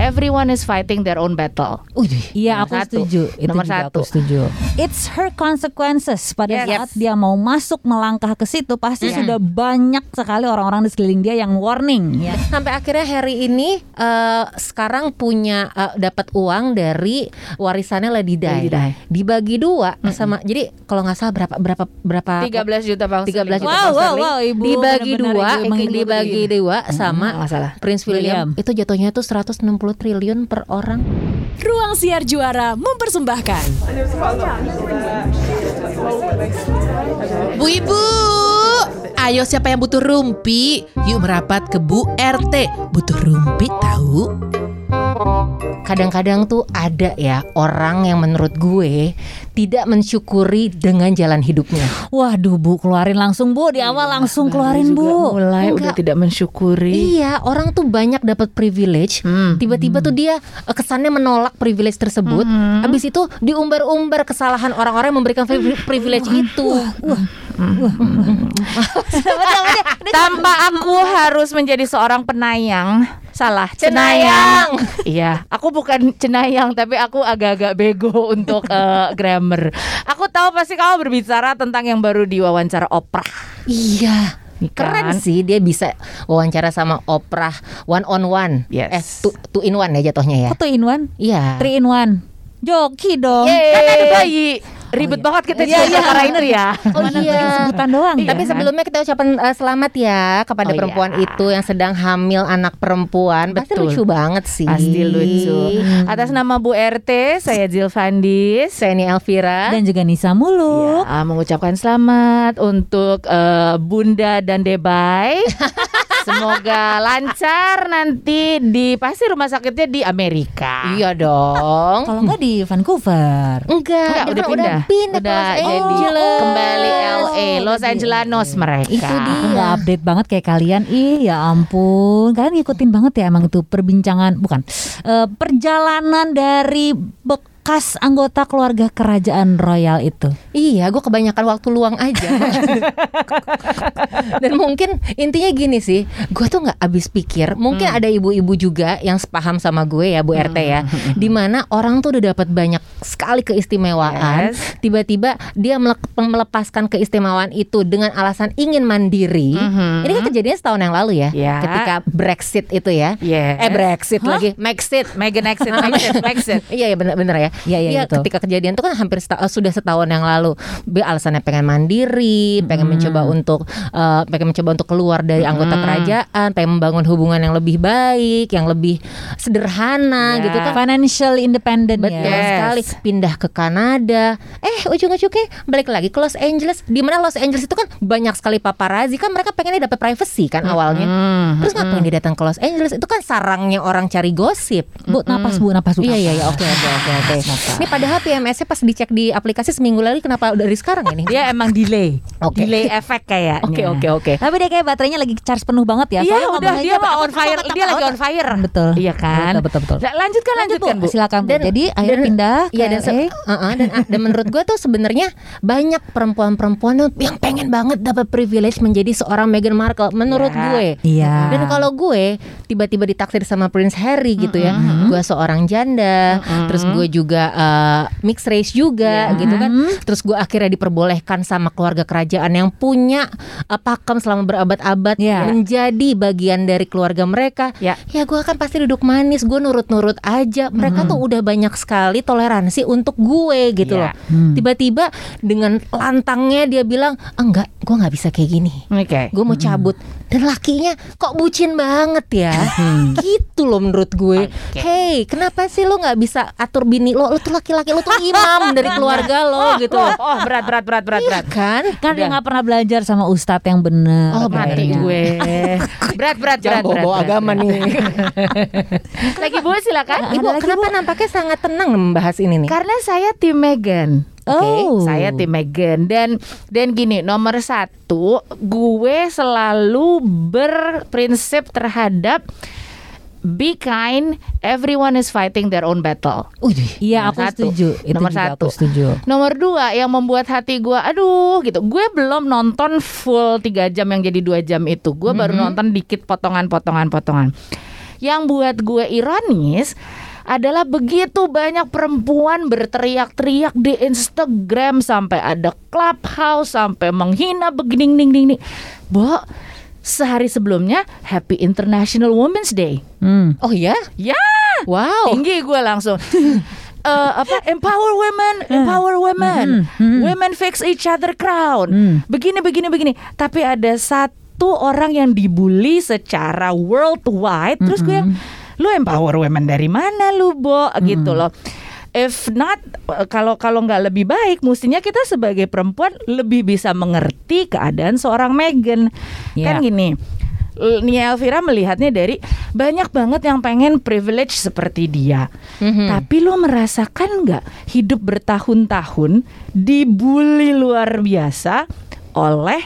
everyone is fighting their own battle. Iya aku satu. setuju. Itu Nomor juga satu. aku setuju. It's her consequences. Pada Yes. saat dia mau masuk melangkah ke situ, pasti sudah banyak sekali orang-orang di sekeliling dia yang warning. Ya. Sampai akhirnya Harry ini eh, sekarang punya eh, dapat uang dari warisannya Lady Di. Lady Di. Dibagi dua sama jadi kalau nggak salah berapa berapa berapa 13 juta pound 13 juta Wow, pound wow, wow, Ibu dibagi dua ibu menghibur dibagi dua sama nggak masalah. Prince William. William. itu jatuhnya tuh 160 triliun per orang Ruang Siar Juara mempersembahkan Bu Ibu, ayo siapa yang butuh rumpi? Yuk merapat ke Bu RT. Butuh rumpi tahu? Kadang-kadang tuh ada ya orang yang menurut gue tidak mensyukuri dengan jalan hidupnya Waduh Bu, keluarin langsung Bu. Di awal langsung keluarin Bu. Mulai udah Enggak. tidak mensyukuri. Iya, orang tuh banyak dapat privilege. Hmm. Tiba-tiba tuh dia eh, kesannya menolak privilege tersebut. Hmm. Habis itu diumbar-umbar kesalahan orang-orang yang memberikan pri- privilege itu. Tanpa aku harus menjadi seorang penayang. Salah, Cenayang. Iya, aku bukan cenayang tapi aku agak-agak bego untuk eh, grammar. Aku tahu pasti kamu berbicara tentang yang baru diwawancara Oprah. Iya. Nih Keren kan? sih dia bisa wawancara sama Oprah one on one. Yes. Eh, two, two in one ya jatuhnya ya. Satu in one, Iya. three in one. Joki dong. Kan ada bayi. Ribet banget kita Iya, iya. Rainer ya. Oh Mana iya. sebutan doang. Tapi kan? sebelumnya kita ucapkan eh, selamat ya kepada Oh, perempuan iya. itu yang sedang hamil anak perempuan. Pasti Betul. lucu banget sih. Pasti lucu. Atas nama Bu RT, saya Jill Fandis. Saya ini Elvira. dan juga Nisa Muluk. Ya, mengucapkan selamat untuk eh, Bunda dan Debay. Semoga lancar nanti di pasti rumah sakitnya di Amerika. Iya dong. Kalau enggak di Vancouver. Enggak, Enggak, dia udah kan pindah. pindah, Udah ke Los jadi Angeles. kembali LA, Los jadi. Angelanos mereka. Itu dia. Aku nggak update banget kayak kalian. Ih, ya ampun. Kalian ngikutin banget ya emang itu perbincangan bukan eh, perjalanan dari bekas anggota keluarga kerajaan royal itu. Iya, gue kebanyakan waktu luang aja. Dan mungkin intinya gini sih, gue tuh nggak habis pikir. Mungkin Hmm. ada ibu-ibu juga yang sepaham sama gue ya, Bu RT ya, di mana orang tuh udah dapat banyak sekali keistimewaan. Yes. Tiba-tiba dia melepaskan keistimewaan itu dengan alasan ingin mandiri. Mhm. Ini kan kejadian setahun yang lalu ya, Ya. ketika Brexit itu ya. Yes. Eh Brexit lagi, Maxit. Megan exit, exit, exit. Iya ya bener-bener ya. Iya, iya, betul. ketika kejadian itu kan hampir seta- eh, sudah setahun yang lalu. Be alasannya pengen mandiri, pengen mencoba untuk eh, pengen mencoba untuk keluar dari anggota kerajaan, pengen membangun hubungan yang lebih baik, yang lebih sederhana Ya. gitu kan. Financial independent Betul ya. Yes. sekali pindah ke Kanada. Eh ujung-ujungnya balik lagi ke Los Angeles. Di mana Los Angeles itu kan banyak sekali paparazzi kan mereka pengennya dapat privacy kan awalnya. Terus ngapain dia datang ke Los Angeles? Itu kan sarangnya orang cari gosip. Bu, napas Bu, napas Bu. Iya iya iya oke oke oke oke. Ini padahal PMS-nya pas dicek di aplikasi seminggu lalu kenapa dari sekarang ini? Dia emang delay. Oke. Delay efek kayaknya. Oke oke oke. Tapi dia kayak baterainya lagi charge penuh banget ya. Iya udah dia mah on fire. Dia lagi on fire. Betul. Iya kan. Betul betul betul. La- Lanjutkan lanjutkan Bu. Silakan Bu. Jadi akhirnya pindah Iya dan, se- LA. uh-uh, dan dan menurut gue tuh sebenarnya banyak perempuan-perempuan yang pengen banget dapat privilege menjadi seorang Meghan Markle menurut Ya. gue. Iya. Dan kalau gue tiba-tiba ditaksir sama Prince Harry gitu ya, gue seorang janda, terus gue juga uh, mixed race juga gitu kan, terus gue akhirnya diperbolehkan sama keluarga kerajaan yang punya uh, pakem selama berabad-abad Iya. menjadi bagian dari keluarga mereka. Ya. Ya gue kan pasti duduk manis, gue nurut-nurut aja. Mereka tuh udah banyak sekali toleransi untuk gue gitu Iya. loh. Tiba-tiba dengan lantangnya dia bilang, enggak, gue nggak bisa kayak gini. Oke. Gue mau cabut dan lakinya kok bucin banget ya, gitu loh menurut gue. Hey, kenapa sih lo nggak bisa atur bini lo? Lo tuh laki-laki, lo tuh imam dari keluarga lo gitu. Oh, oh, berat berat berat berat Iya berat. kan? Kan dia nggak pernah belajar sama ustadz yang benar. Oh, Mati gue. Berat berat berat. berat, berat, berat. nih. Lagi Bu silakan. Ibu, kenapa nampaknya sangat tenang membahas ini nih? Karena saya tim Megan. Oh. Saya tim Megan dan dan gini nomor satu gue selalu berprinsip terhadap be kind everyone is fighting their own battle. Iya aku satu. setuju. Itu Nomor juga satu. aku setuju. Nomor dua yang membuat hati gue aduh gitu gue belum nonton full tiga jam yang jadi dua jam itu gue baru nonton dikit potongan-potongan potongan Yang buat gue ironis adalah begitu banyak perempuan berteriak-teriak di Instagram sampai ada clubhouse sampai menghina begini ning ning ning. Bo, sehari sebelumnya Happy International Women's Day. Hmm. Oh ya? Ya, Wow. tinggi gue langsung. Eh, apa empower women, empower women, women fix each other crown. Hmm. Begini begini begini. Tapi ada satu orang yang dibully secara worldwide. Terus gue yang lu empower women dari mana lu, Bo? Gitu loh. If not, kalau kalau nggak lebih baik, mestinya kita sebagai perempuan lebih bisa mengerti keadaan seorang Megan. Ya. Kan gini, Nia Elvira melihatnya dari banyak banget yang pengen privilege seperti dia. Tapi lo merasakan nggak hidup bertahun-tahun dibully luar biasa oleh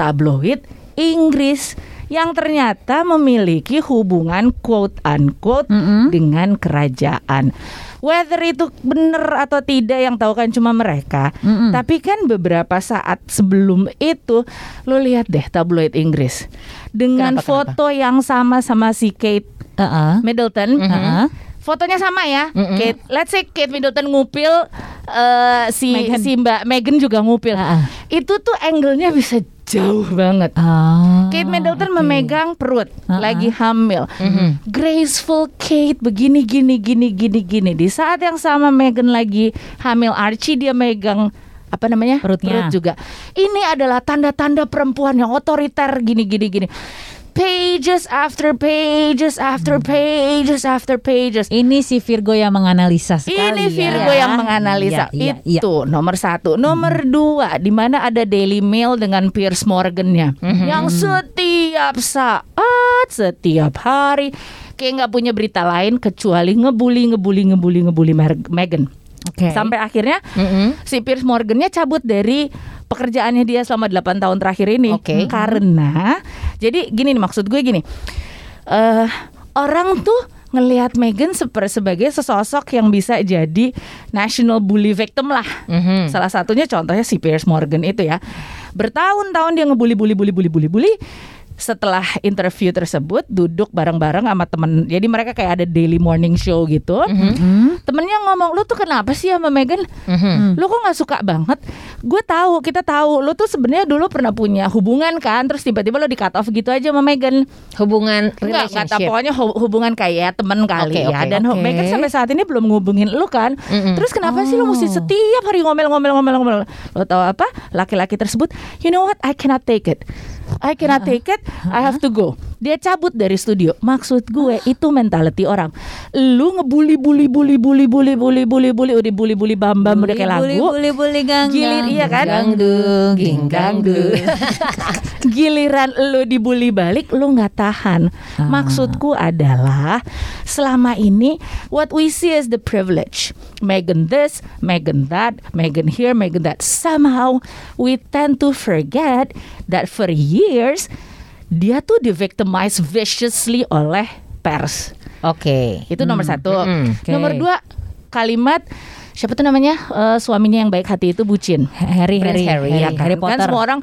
tabloid Inggris yang ternyata memiliki hubungan quote unquote dengan kerajaan. Whether itu benar atau tidak yang tahu kan cuma mereka. Tapi kan beberapa saat sebelum itu lo lihat deh tabloid Inggris dengan Kenapa, kenapa? foto yang sama sama si Kate Uh-uh. Middleton. Uh-uh. Fotonya sama ya. Kate, let's say Kate Middleton ngupil eh, si Meghan. si Mbak Megan juga ngupil. Ah, ah. Itu tuh angle-nya bisa jauh banget. Ah, Kate Middleton oke. memegang perut Ah, lagi hamil. Graceful Kate begini gini gini gini gini. Di saat yang sama Megan lagi hamil Archie dia megang apa namanya Perutnya. perut juga. Ini adalah tanda-tanda perempuan yang otoriter gini gini gini. Pages after pages after pages after pages. Ini si Virgo yang menganalisa sekali Ini ya. Virgo yang menganalisa Iya, iya, iya. itu nomor satu. Nomor dua, di mana ada Daily Mail dengan Piers Morgannya, yang setiap saat, setiap hari kayak nggak punya berita lain kecuali ngebully, ngebully, ngebully, ngebully Mer- Oke. Sampai akhirnya si Piers Morgannya cabut dari pekerjaannya dia selama 8 tahun terakhir ini. Oke. Karena jadi gini nih maksud gue gini. eh orang tuh ngelihat Meghan seper- sebagai sesosok yang bisa jadi national bully victim lah. Mhm. Salah satunya contohnya si Piers Morgan itu ya. Bertahun-tahun dia ngebully bully bully bully bully bully. Setelah interview tersebut duduk bareng-bareng sama temen Jadi mereka kayak ada daily morning show gitu Temennya ngomong Lu tuh kenapa sih sama Meghan Mhm. Lu kok gak suka banget Gue tahu kita tahu Lu tuh sebenarnya dulu pernah punya hubungan kan Terus tiba-tiba lu di cut off gitu aja sama Meghan Hubungan Enggak, nggak relationship. pokoknya hu- hubungan kayak temen kali Oke, ya. oke, Dan oke. Meghan sampai saat ini belum ngubungin lu kan. Mm-mm. Terus kenapa sih lu mesti Oh. setiap hari ngomel-ngomel-ngomel-ngomel? Lo tahu apa? Laki-laki tersebut, you know what? I cannot take it. I cannot uh-huh. take it. I have to go. Dia cabut dari studio. Maksud gue itu mentality orang. Lu ngebully bully bully bully bully bully bully bully udah bully bully bam bam udah kayak lagu. Bully, bully, bully, gang, Gilir, iya kan? Gangdung, Ging gangdung. Giliran lu dibully balik lu nggak tahan. Ah. Maksudku adalah selama ini what we see is the privilege. Megan this, Megan that, Megan here, Megan that. Somehow we tend to forget that for years dia tuh di victimize viciously oleh pers. Oke. Itu nomor satu. Mm-mm. Oke. Nomor dua kalimat siapa tuh namanya Eh, suaminya yang baik hati itu bucin. Harry, Prince Harry, Harry, Harry, ya Kan Harry Potter. semua orang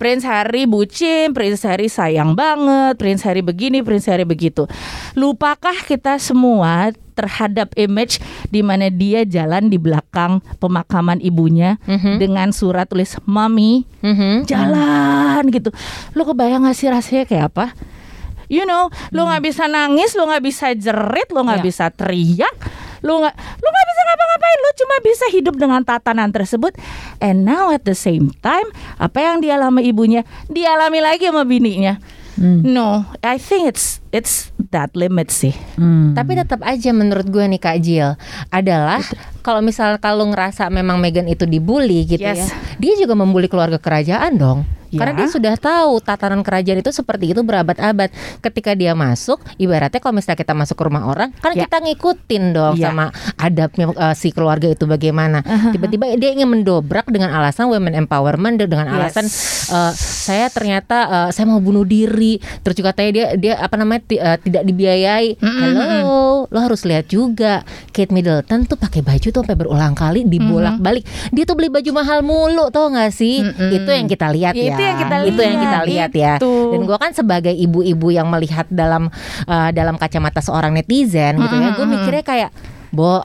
Prince Harry bucin, Prince Harry sayang banget, Prince Harry begini, Prince Harry begitu. Lupakah kita semua terhadap image di mana dia jalan di belakang pemakaman ibunya dengan surat tulis mami Mhm. jalan gitu. Lo kebayang gak sih rasanya kayak apa? You know, lo nggak bisa nangis, lo nggak bisa jerit, lo nggak Ya. bisa teriak, lo nggak, lo nggak bisa ngapa-ngapain, lo cuma bisa hidup dengan tatanan tersebut. And now at the same time, apa yang dialami ibunya, dialami lagi sama bininya. No, I think it's it's that limit sih. Hmm. Tapi tetap aja menurut gue nih Kak Jill adalah kalau misal kalau ngerasa memang Meghan itu dibully gitu Yes. ya, dia juga membuli keluarga kerajaan dong. Ya. Karena dia sudah tahu tatanan kerajaan itu seperti itu berabad-abad. Ketika dia masuk, ibaratnya kalau misalnya kita masuk ke rumah orang, kan Ya. kita ngikutin dong Ya. sama adabnya eh, si keluarga itu bagaimana. Tiba-tiba dia ingin mendobrak dengan alasan women empowerment dengan Yes. alasan eh, saya ternyata eh, saya mau bunuh diri. Terus juga katanya dia dia apa namanya eh, tidak dibiayai. Hello, lo harus lihat juga Kate Middleton tuh pakai baju tuh sampai berulang kali dibolak-balik. Dia tuh beli baju mahal mulu tau gak sih? Itu yang kita lihat Ya, ya. Itu yang kita Itu yang kita lihat, lihat ya. itu. Dan gue kan sebagai ibu-ibu yang melihat dalam uh, dalam kacamata seorang netizen gitu ya, gue mikirnya kayak, Bo,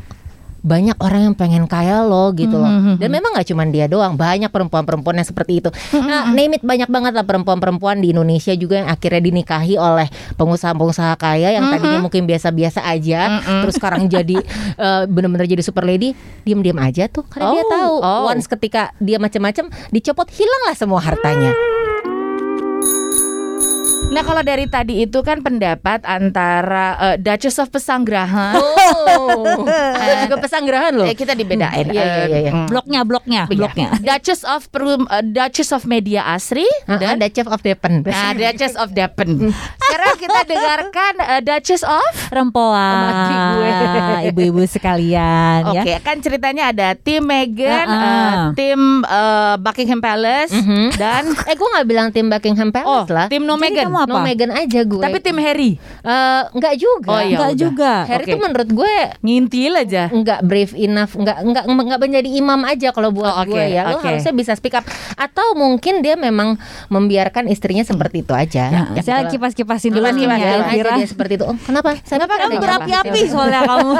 banyak orang yang pengen kaya loh gitu loh. Dan memang nggak cuma dia doang, banyak perempuan-perempuan yang seperti itu. Nah, name it banyak banget lah perempuan-perempuan di Indonesia juga yang akhirnya dinikahi oleh pengusaha-pengusaha kaya yang tadinya mungkin biasa-biasa aja, terus sekarang jadi eh, bener-bener jadi super lady, diem-diem aja tuh karena dia Oh, tahu oh. once ketika dia macam-macam dicopot hilanglah semua hartanya. Nah kalau dari tadi itu kan pendapat antara eh, Duchess of Pesanggerahan. Oh, ada juga pesanggerahan loh. Eh, kita dibedain. Iya, iya, iya, iya. Eh, Bloknya, bloknya, Iya. bloknya. Duchess of Perum, eh, Duchess of Media Asri Dan dan Chef of Depen. nah, Duchess of Depen. Sekarang kita dengarkan eh, Duchess of. Rempoa, ibu-ibu sekalian ya. Oke, kan ceritanya ada tim Meghan, Uh-uh. eh, tim eh, Buckingham Palace dan Eh gue gak bilang tim Buckingham oh, Palace lah. tim no kamu apa? No Meghan aja gue. Tapi tim Harry Eh, nggak juga. Oh, iya. Enggak udah. juga. Harry Oke. tuh menurut gue ngintil aja. nggak brave enough, nggak nggak nggak menjadi imam aja kalau buat Oh, oke, gue ya. Lo oke. harusnya bisa speak up. Atau mungkin dia memang membiarkan istrinya seperti itu aja. Ya, Ya, saya kipas-kipasin dulu nih ya, aja Elvira. dia seperti itu. Oh, kenapa? Saya Kenapa kamu berapi-api soalnya kamu?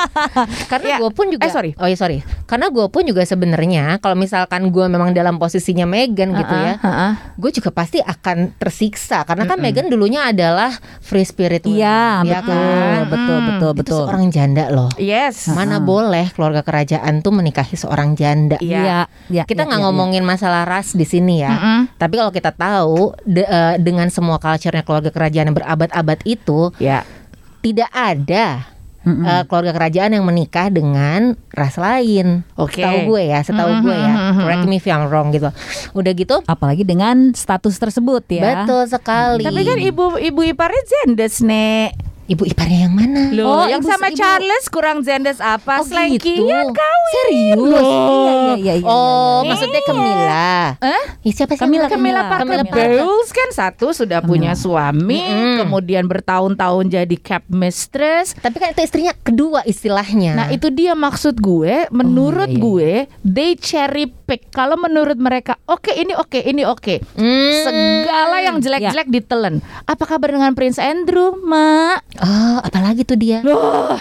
Karena Ya. gue pun juga Eh, sorry. Oh ya sorry Karena gue pun juga sebenarnya Kalau misalkan gue memang dalam posisinya Megan gitu ya Heeh. Gue juga pasti akan tersiksa Karena kan Megan dulunya adalah Free spirit Iya, ya betul, kan? betul, betul, Itu betul. seorang janda loh Yes. Mana boleh keluarga kerajaan tuh menikahi seorang janda Iya. Iya, kita iya, nggak iya, ngomongin masalah ras di sini ya, Mm-mm. tapi kalau kita tahu de- eh, dengan semua culture-nya keluarga kerajaan yang berabad-abad itu Ya. tidak ada Mm-mm. eh, keluarga kerajaan yang menikah dengan ras lain. Oke. Setahu gue ya, setahu gue ya. Correct me if I'm wrong gitu. Udah gitu, Apalagi dengan status tersebut ya. betul sekali. Tapi kan ibu ibu iparnya Zendes, Nek. Ibu iparnya yang mana? Loh, Oh, yang ibu- sama ibu- Charles kurang Zendes apa? Oh, Slanky gitu. ya kawin. Serius? Iya, iya, iya, iya, Oh, iya. maksudnya Camilla. Eh? Ih, siapa sih? Camilla, Camilla Camilla, Parker Camilla Parker. Bowles kan satu sudah punya suami, Mm-mm. kemudian bertahun-tahun jadi cap mistress. Tapi kan itu istrinya kedua istilahnya. Nah itu dia maksud gue, menurut iya, iya. gue, they cherry pick. Kalau menurut mereka, oke ini oke ini oke, Hmm. segala yang jelek-jelek ditelen. Apa kabar dengan Prince Andrew, Mak? Oh, apalagi tuh dia? Loh,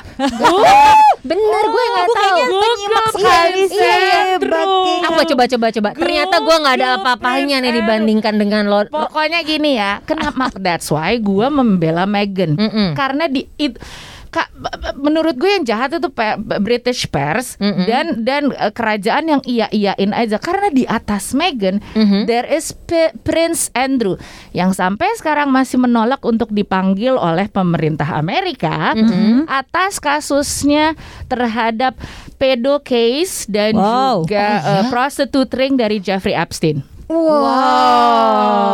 Bener, gue nggak tahu. penyimak Iya, sekali iya, iya, Andrew. Apa coba coba coba. Ternyata gue nggak ada apa-apanya nih dibandingkan dengan lo. Pokoknya gini ya, kenapa? That's why gue membela Meghan Mm-mm. karena di it, Kak, menurut gue yang jahat itu British pers Mm-mm. dan dan eh, kerajaan yang iya iyain aja karena di atas Meghan Mhm. there is P- Prince Andrew yang sampai sekarang masih menolak untuk dipanggil oleh pemerintah Amerika Mm-hmm. atas kasusnya terhadap pedo case dan Wow. juga Oh, iya? eh, prostitute ring dari Jeffrey Epstein. Wow.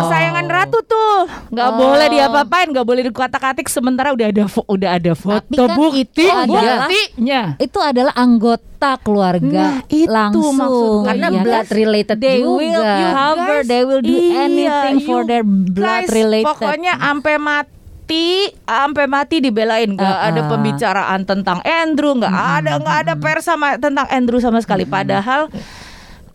Kesayangan ratu tuh nggak Oh. boleh diapa-apain, nggak boleh dikuatak-atik sementara udah ada udah ada foto Tapi kan bukti itu adalah- buktinya. Itu adalah anggota keluarga Nah, itu langsung. maksud gue. Karena ya blood related They juga. will You guys, they will do iya, anything for their blood guys, related. Pokoknya sampai mati, sampai mati dibelain. Gak Uh-uh. ada pembicaraan tentang Andrew, nggak ada nggak ada pers sama tentang Andrew sama sekali. Padahal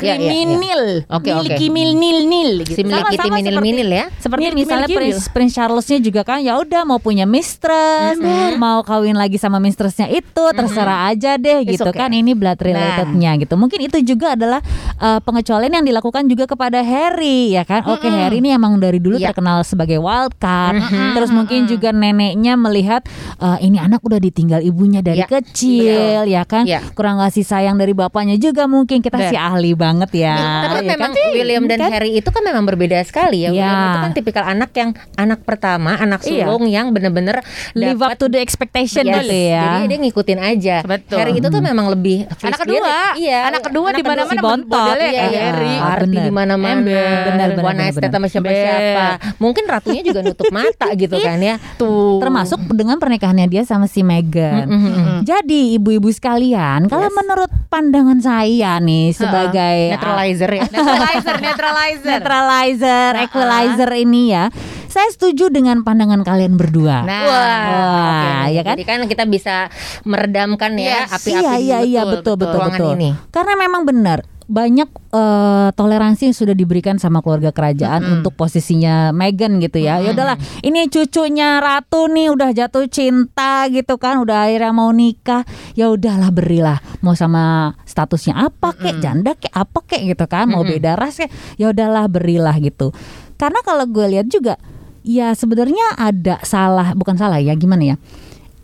Iya, iya, iya. kriminal, Oke, oke. miliki mil nil nil gitu. Si miliki Sama-sama minil-minil ya. Seperti Milky misalnya Milky Prince, Prince Charlesnya juga kan ya udah mau punya mistress, mau kawin lagi sama mistressnya itu terserah aja deh gitu okay. kan ini blood relatednya gitu. Mungkin itu juga adalah uh, pengecualian yang dilakukan juga kepada Harry ya kan. Oke Harry ini emang dari dulu Iya. terkenal sebagai wild card. Terus mungkin juga neneknya melihat uh, ini anak udah ditinggal ibunya dari Iya. kecil ya kan. Iya. Kurang ngasih sayang dari bapaknya juga mungkin kita Nah. sih ahli banget ya. Tapi ya memang kan? William dan Kan? Harry itu kan memang berbeda sekali ya. William Iya. itu kan tipikal anak yang anak pertama, anak Iya. sulung yang bener-bener live up to the expectation Yes. gitu ya. Jadi dia ngikutin aja. Betul. Harry itu tuh memang lebih Anak kedua, Iya. anak kedua di kedua mana-mana si bontot. Iya, iya. Harry. Arti di mana-mana. Benar, benar, One night sama siapa-siapa. Mungkin ratunya juga nutup mata gitu kan ya. Tuh. termasuk dengan pernikahannya dia sama si Meghan. Jadi ibu-ibu sekalian, kalau menurut pandangan saya nih sebagai Neutralizer ya. Neutralizer, neutralizer. neutralizer, equalizer ini ya, saya setuju dengan pandangan kalian berdua. Nah, Wah, Oke, ya kan? Jadi kan kita bisa meredamkan ya Yes. api-api iya iya iya betul betul ruangan betul. ini. Karena memang benar banyak eh, toleransi yang sudah diberikan sama keluarga kerajaan untuk posisinya Meghan gitu ya. Ya udahlah, ini cucunya ratu nih udah jatuh cinta gitu kan, udah akhirnya mau nikah. Ya udahlah berilah mau sama statusnya apa kek, janda kek, apa kek gitu kan, mau beda ras kek. Ya udahlah berilah gitu. Karena kalau gue lihat juga ya sebenarnya ada salah, bukan salah ya, gimana ya?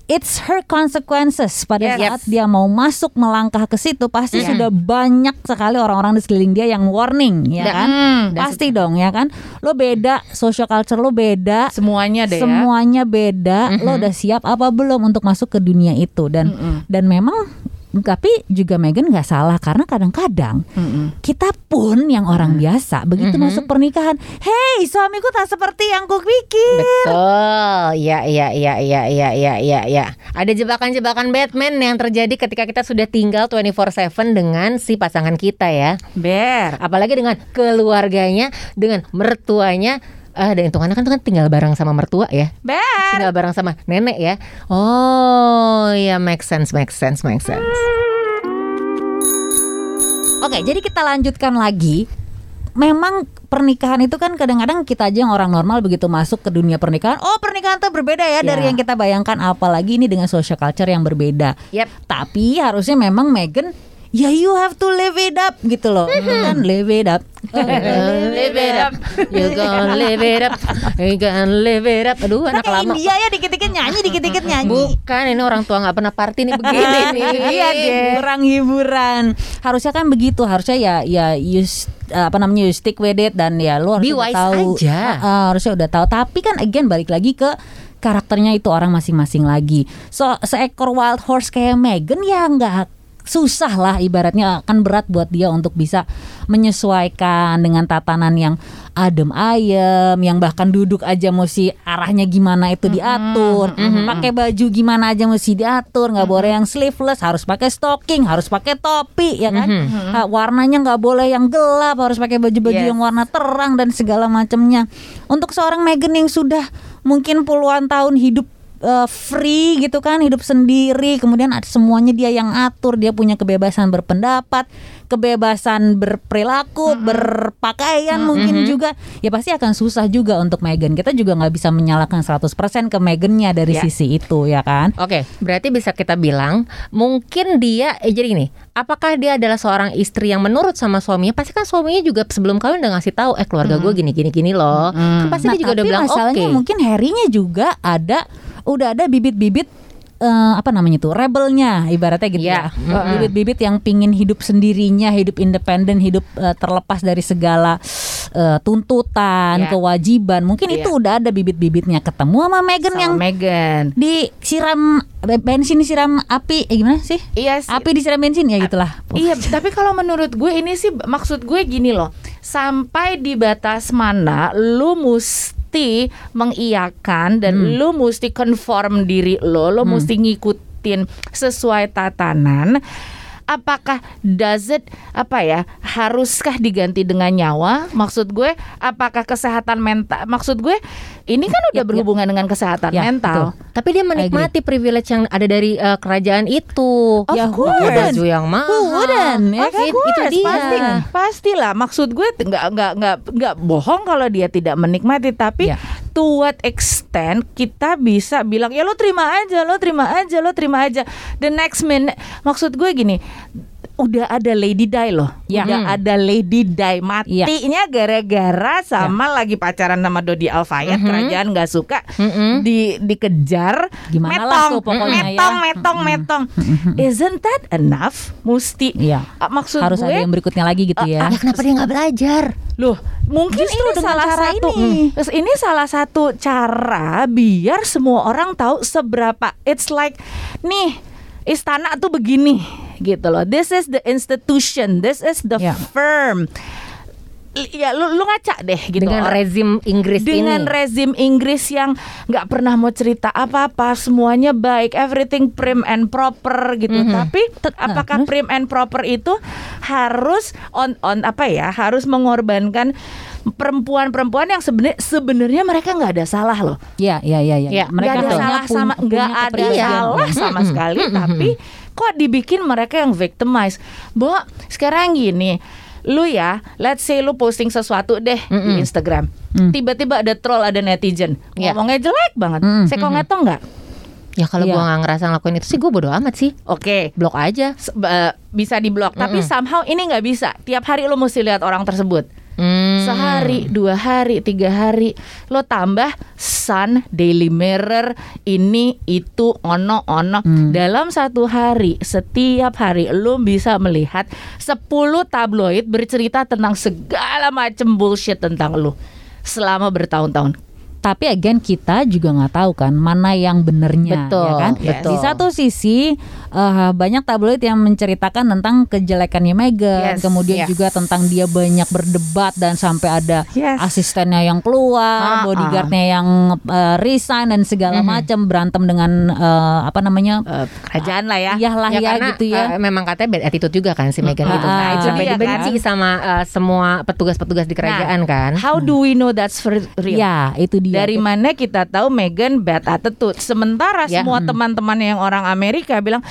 It's her consequences. Pada Yes. saat dia mau masuk melangkah ke situ pasti sudah banyak sekali orang-orang di sekeliling dia yang warning ya Dan- kan? Hmm, pasti dong ya kan? Lo beda social culture lo beda. Semuanya deh ya. semuanya beda. Lo udah siap apa belum untuk masuk ke dunia itu? Dan dan memang tapi juga Megan nggak salah karena kadang-kadang Mm-mm. kita pun yang orang biasa begitu masuk pernikahan hey suamiku tak seperti yang kupikir Betul, ya, ya, ya, ya, ya, ya, ya, ya. Ada jebakan-jebakan Batman yang terjadi ketika kita sudah tinggal 24/7 dengan si pasangan kita ya. Ber. Apalagi dengan keluarganya, dengan mertuanya. Ah, dan hitungannya kan itu kan tinggal bareng sama mertua ya. Ber. Tinggal bareng sama nenek ya. Oh, ya make sense, make sense, make sense. Oke, jadi kita lanjutkan lagi. Memang pernikahan itu kan kadang-kadang kita aja yang orang normal begitu masuk ke dunia pernikahan, oh pernikahan tuh berbeda ya dari Ya. yang kita bayangkan. Apalagi ini dengan social culture yang berbeda. Yep. Tapi harusnya memang Megan ya you have to live it up gitu loh. Itu kan live it up. live it up, you gonna live it up, you gonna live it up. Aduh, anak lama. India ya dikit-dikit nyanyi, dikit-dikit nyanyi. Bukan, ini orang tua nggak pernah party nih begini nih. Iya deh. Kurang hiburan. Harusnya kan begitu. Harusnya ya ya you apa namanya you stick with it dan ya lu harus tahu. aja. Ah, harusnya udah tahu. Tapi kan again balik lagi ke karakternya itu orang masing-masing lagi. So seekor wild horse kayak Megan ya nggak susah lah ibaratnya akan berat buat dia untuk bisa menyesuaikan dengan tatanan yang adem ayem yang bahkan duduk aja mesti arahnya gimana itu diatur. Pakai baju gimana aja mesti diatur nggak boleh yang sleeveless harus pakai stocking harus pakai topi ya kan? Ha, warnanya nggak boleh yang gelap harus pakai baju-baju Yes. yang warna terang dan segala macamnya untuk seorang Megan yang sudah mungkin puluhan tahun hidup eh, free gitu kan hidup sendiri. Kemudian semuanya dia yang atur dia punya kebebasan berpendapat kebebasan berperilaku berpakaian mungkin juga ya pasti akan susah juga untuk Megan kita juga nggak bisa menyalahkan 100% ke Megannya dari Ya. sisi itu ya kan Oke, berarti bisa kita bilang mungkin dia eh, jadi gini, apakah dia adalah seorang istri yang menurut sama suaminya? Pasti kan suaminya juga sebelum kawin udah ngasih tahu, eh keluarga gue gini gini gini loh. Kan pasti dia juga udah bilang oke. masalahnya mungkin Harry-nya juga ada udah ada bibit-bibit eh, apa namanya tuh rebelnya ibaratnya gitu Iya. ya bibit-bibit yang pingin hidup sendirinya hidup independen hidup eh, terlepas dari segala eh, tuntutan Iya. kewajiban mungkin Iya. itu udah ada bibit-bibitnya ketemu sama Megan Sama yang Megan. disiram be- bensin disiram api eh gimana sih Iya sih. api disiram bensin ya gitulah Iya, tapi kalau menurut gue ini sih maksud gue gini loh. Sampai di batas mana lu mesti mengiyakan dan lu mesti conform diri lo, lo mesti ngikutin sesuai tatanan. Apakah does it apa ya haruskah diganti dengan nyawa? Maksud gue apakah kesehatan mental? Maksud gue ini kan udah Ya, ya. berhubungan dengan kesehatan Ya, mental. Tapi dia menikmati privilege yang ada dari eh, kerajaan itu. Of Ya, course. Baju yang mahal. Who wouldn't, ya Of kan? It- itu dia. pasti, pastilah. Maksud gue nggak nggak nggak nggak bohong kalau dia tidak menikmati, tapi Ya. To what extent kita bisa bilang ya lo terima aja, lo terima aja, lo terima aja. The next minute, maksud gue gini. Udah ada Lady Di loh, Ya. udah ada Lady Di matinya gara-gara sama lagi pacaran sama Dodi Alfayet, kerajaan nggak suka, di dikejar, Gimana lah metong, tuh pokoknya ya. metong, metong, metong. Isn't that enough? Musti Iya. Ah, maksud harus gue ada yang berikutnya lagi gitu ya Ya kenapa dia nggak belajar? loh mungkin Justru ini salah cara satu ini. Terus ini salah satu cara biar semua orang tahu seberapa it's like nih istana tuh begini gitu loh. This is the institution. This is the Ya. firm. Ya lu lu ngaca deh gitu Dengan rezim Inggris dengan ini. rezim Inggris yang nggak pernah mau cerita apa-apa semuanya baik everything prim and proper gitu. Tapi te- apakah prim and proper itu harus on on apa ya harus mengorbankan perempuan-perempuan yang sebenarnya sebenarnya mereka nggak ada salah loh. Ya, ya, ya, ya. Ya, Mereka ada hanya salah sama nggak ada salah sama sekali tapi kok dibikin mereka yang victimize Bo sekarang gini lu ya, let's say lu posting sesuatu deh di Instagram. Tiba-tiba ada troll, ada netizen Iya. ngomongnya jelek banget. Mm, Saya kok ngetong nggak? Ya kalau Iya. gua nggak ngerasa ngelakuin itu sih gue bodo amat sih. Oke. Blok aja. Se- eh, bisa diblok, tapi somehow ini nggak bisa. Tiap hari lo mesti lihat orang tersebut. Hmm. Sehari, dua hari, tiga hari, lo tambah Sun, Daily Mirror, ini itu ono ono. Dalam satu hari, setiap hari lo bisa melihat 10 tabloid bercerita tentang segala macam bullshit tentang lo selama bertahun-tahun. Tapi again kita juga nggak tahu kan mana yang benernya, Betul, ya kan? betul. Di satu sisi eh, banyak tabloid yang menceritakan tentang kejelekannya Meghan, Yes, kemudian yes. juga tentang dia banyak berdebat dan sampai ada Yes. asistennya yang keluar, Ah, bodyguardnya yang eh, resign dan segala macam berantem dengan eh, apa namanya? Eh, kerajaan lah ya. Iya lah ya, karena, gitu ya. eh, memang katanya bad attitude juga kan si Meghan Mm-mm. itu kan. Ah, itu Sampai dia dibenci sama eh, semua petugas-petugas di kerajaan kan. How do we know that's for real? Ya, itu dia. Dari mana kita tahu Meghan bad attitude? Sementara Ya. semua teman-teman yang orang Amerika bilang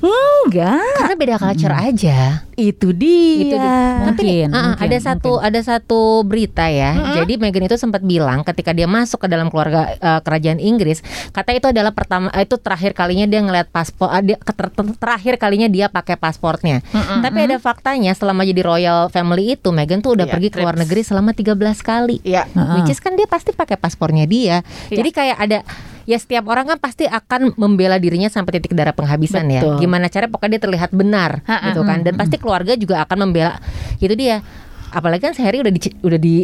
enggak, Karena beda culture aja. itu dia. Itu dia. Mungkin, Ah, mungkin, ada satu ada satu berita ya. Jadi Meghan itu sempat bilang ketika dia masuk ke dalam keluarga eh, kerajaan Inggris, kata itu adalah pertama eh, itu terakhir kalinya dia ngeliat paspor ah, dia, ter- ter- terakhir kalinya dia pakai pasportnya. Tapi ada faktanya selama jadi royal family itu Meghan tuh udah Iya, pergi ke luar negeri selama 13 kali. Ya. Which is kan dia pasti pakai paspornya dia. Iya. Jadi kayak ada ya setiap orang kan pasti akan membela dirinya sampai titik darah penghabisan ya. Betul. Gimana cara pokoknya dia terlihat benar Ha-ha. gitu kan. Dan pasti keluarga juga akan membela itu dia. Apalagi kan sehari udah di udah di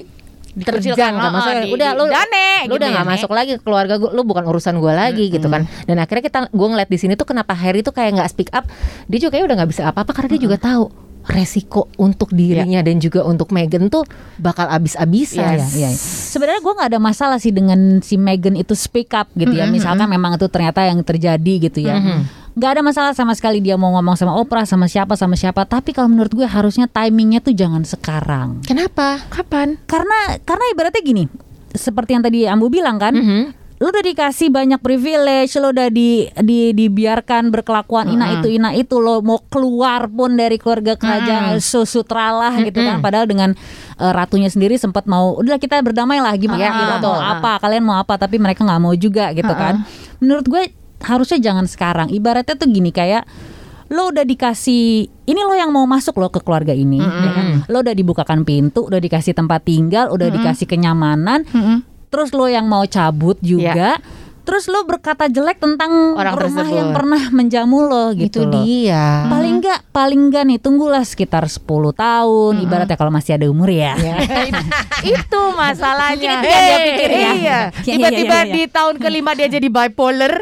terjang kan maksudnya di- udah lu dane, lu gitu udah ya, nggak Nek. masuk lagi ke keluarga gua lu bukan urusan gua lagi gitu kan dan akhirnya kita gua ngeliat di sini tuh kenapa Harry tuh kayak nggak speak up dia juga kayak udah nggak bisa apa-apa karena dia juga tahu resiko untuk dirinya dan juga untuk Meghan tuh bakal abis-abisan Iya, iya, iya. Sebenarnya gue nggak ada masalah sih dengan si Meghan itu speak up gitu ya. Misalkan memang itu ternyata yang terjadi gitu ya. Nggak ada masalah sama sekali dia mau ngomong sama Oprah sama siapa sama siapa. Tapi kalau menurut gue harusnya timingnya tuh jangan sekarang. Kenapa? Kapan? Karena karena ibaratnya gini. Seperti yang tadi Ambu bilang kan. Mhm. Lu udah dikasih banyak privilege, lu udah di, di dibiarkan berkelakuan ina itu ina itu lo mau keluar pun dari keluarga kerajaan susutralah gitu kan. Padahal dengan eh, ratunya sendiri sempat mau udah kita berdamai lah gimana Iya, kita betul. mau apa kalian mau apa tapi mereka nggak mau juga gitu kan. Menurut gue harusnya jangan sekarang. Ibaratnya tuh gini kayak lo udah dikasih ini lo yang mau masuk lo ke keluarga ini ya kan? lo udah dibukakan pintu udah dikasih tempat tinggal udah dikasih kenyamanan terus lo yang mau cabut juga terus lo berkata jelek tentang Orang rumah tersebut. yang pernah menjamu lo gitu itu dia paling enggak paling enggak nih tunggulah sekitar 10 tahun ibaratnya kalau masih ada umur ya itu masalahnya. Mungkin itu yang dia pikir ya. Iya. Iya, Tiba-tiba iya, iya, iya. di tahun kelima dia jadi bipolar.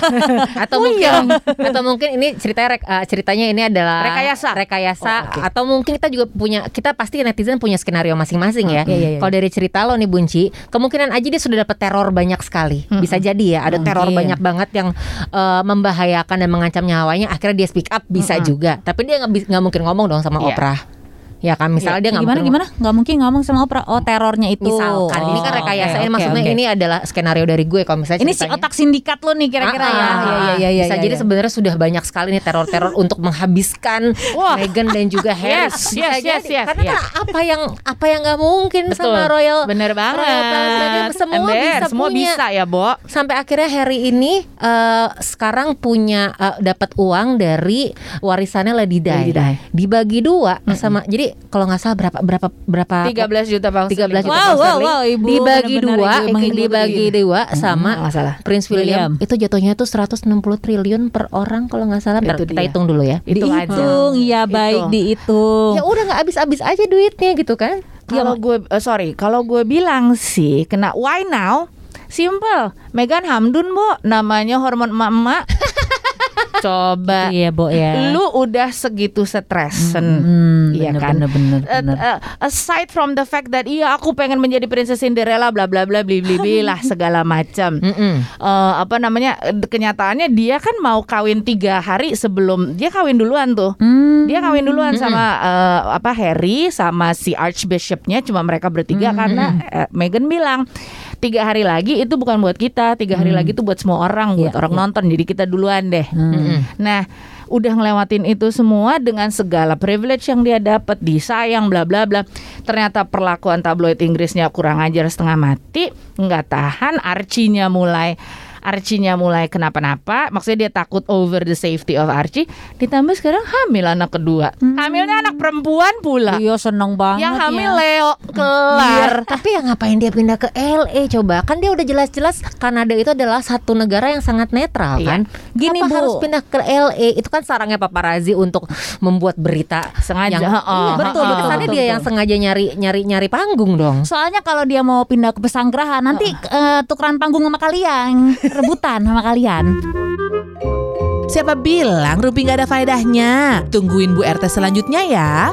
atau mungkin atau mungkin ini ceritanya eh, ceritanya ini adalah Rekayasa. rekayasa Oh, oke. atau mungkin kita juga punya kita pasti netizen punya skenario masing-masing ya. Iya, iya, iya. Kalau dari cerita lo nih Bunci, kemungkinan aja dia sudah dapat teror banyak sekali. Bisa jadi ya, ada teror Mungkin. banyak banget yang eh, membahayakan dan mengancam nyawanya. Akhirnya dia speak up bisa juga. Tapi dia nggak mungkin ngomong dong sama Iya. Oprah. Ya kan misalnya dia nggak gimana mungkin gimana nggak mungkin ngomong sama Oprah oh terornya itu Misalkan ini kan Oh, rekayasa oke, ini maksudnya oke. ini adalah skenario dari gue kalau misalnya ini si ceritanya- otak sindikat lo nih kira-kira Ah, ya ah, iya, iya, iya, bisa iya, jadi iya. sebenarnya sudah banyak sekali nih teror-teror untuk menghabiskan Wah. Meghan dan juga Harry. Yes, yes, yes, jadi. yes, Karena yes. kan apa yang apa yang nggak mungkin Betul. sama royal Bener banget. royal family, semua Ember, bisa semua punya. bisa ya, Bo. Sampai akhirnya Harry ini eh, sekarang punya eh, dapat uang dari warisannya. Lady Di. Dibagi dua sama jadi kalau nggak salah berapa berapa berapa 13 juta pound 13 juta Wow, pound wow, wow, Ibu dibagi dua ibu menghibur dibagi dua sama nggak salah. Prince William, William. itu jatuhnya tuh 160 triliun per orang kalau nggak salah Bentar, Itu kita dia. hitung dulu ya Hitung aja. dihitung iya baik Hitung. dihitung ya udah nggak habis-habis aja duitnya gitu kan Kalau gue eh, sorry, kalau gue bilang sih kena why now? Simple. Megan Hamdun, Bu. Namanya hormon emak-emak. Coba. iya Bo ya Lu udah segitu stresen. Hmm, Iya bener, kan? bener, bener, Eh, bener. eh, aside from the fact that iya aku pengen menjadi princess Cinderella bla bla bla bli bli bli lah segala macam. Mm-mm. Eh, apa namanya kenyataannya dia kan mau kawin tiga hari sebelum dia kawin duluan tuh Hmm. dia kawin duluan sama eh, apa Harry sama si Archbishopnya cuma mereka bertiga karena eh, Meghan bilang tiga hari lagi itu bukan buat kita, tiga hari lagi itu buat semua orang, buat Iya, orang iya. nonton. Jadi kita duluan deh. Hmm. Nah, udah ngelewatin itu semua dengan segala privilege yang dia dapat, disayang bla bla bla. Ternyata perlakuan tabloid Inggrisnya kurang ajar setengah mati, nggak tahan, Archie-nya mulai Archie-nya mulai kenapa-napa, maksudnya dia takut over the safety of Archie. Ditambah sekarang hamil anak kedua, hamilnya anak perempuan pula. Iya seneng banget Yang hamil ya. Leo kelar. Iya, tapi ya ngapain dia pindah ke LA coba? Kan dia udah jelas-jelas Kanada itu adalah satu negara yang sangat netral Iya. kan. Gini, Kenapa Bu. harus pindah ke LA? Itu kan sarangnya paparazzi untuk membuat berita Sengaja, Yang, heeh, iya, betul, heeh, betul, betul, dia yang sengaja nyari nyari nyari panggung dong. Soalnya kalau dia mau pindah ke pesanggerahan nanti eh, tukeran panggung sama kalian, rebutan sama kalian. Siapa bilang Rumpi nggak ada faedahnya? Tungguin Bu RT selanjutnya ya.